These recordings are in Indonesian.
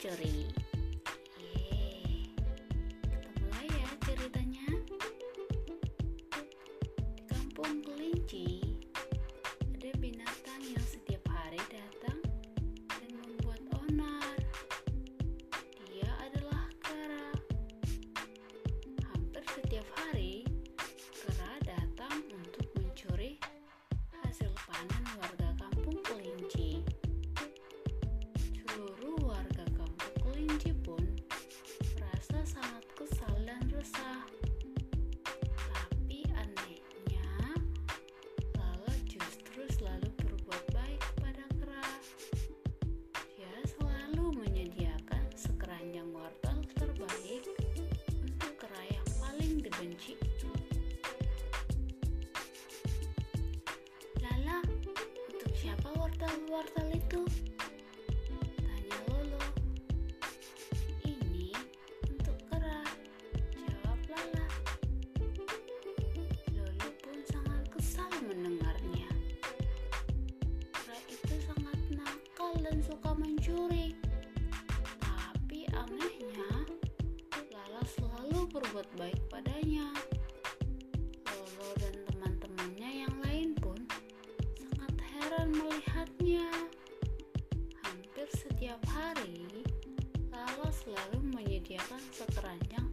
Yeay, kita mulai ya ceritanya. Di kampung kelinci, ada binatang yang setiap hari datang dan membuat onar. Dia adalah kera. Hampir setiap hari, kera datang untuk mencuri hasil panen warga siapa wortel-wortel itu? Tanya Lolo. Ini untuk kera, jawab Lala. Lolo pun sangat kesal mendengarnya. Kera itu sangat nakal dan suka mencuri. Tapi anehnya, Lala selalu berbuat baik padanya. Lolo dan teman-temannya yang lain pun sangat heran melihatnya. Hampir setiap hari, Lala selalu menyediakan sekeranjang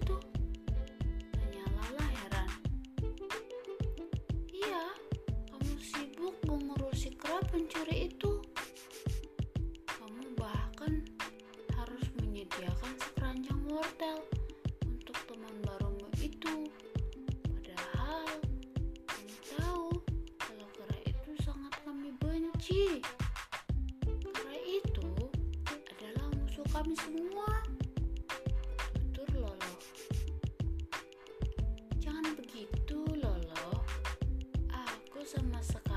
begitu? Tanya Lala heran. Iya, kamu sibuk mengurusi kera pencuri itu. Kamu bahkan harus menyediakan sekeranjang wortel untuk teman barumu itu. Padahal kamu tahu kalau kera itu sangat kami benci. Kera itu adalah musuh kami semua. cosa más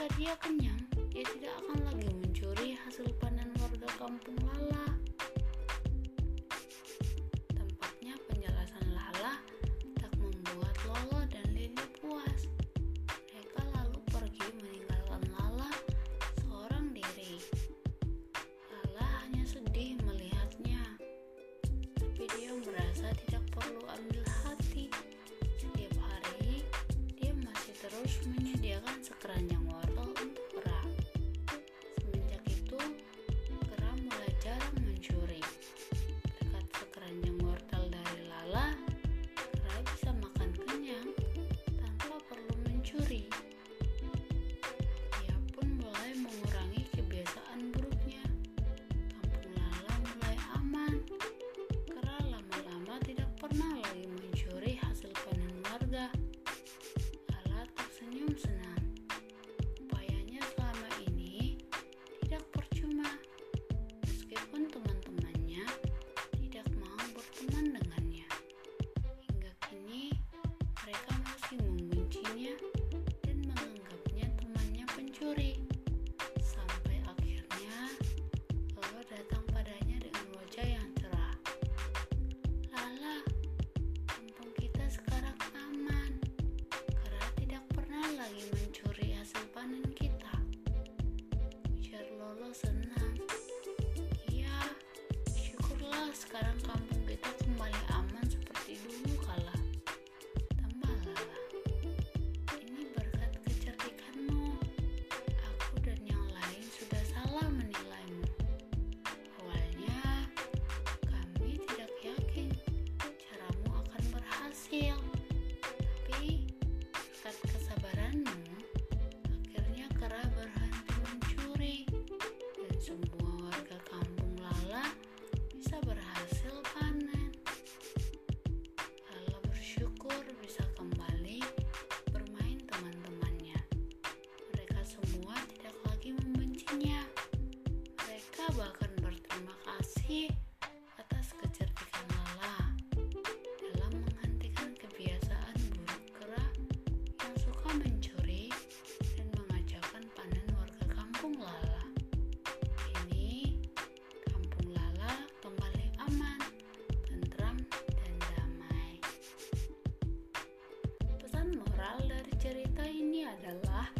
Jika dia kenyang, dia tidak akan lagi mencuri hasil panen warga kampung Lala. Tampaknya penjelasan Lala tak membuat Lolo dan Lili puas. Mereka lalu pergi meninggalkan Lala seorang diri. Lala hanya sedih melihatnya, tapi dia merasa tidak perlu ambil hati. Setiap hari, dia masih terus menyediakan sekeranjang para lá.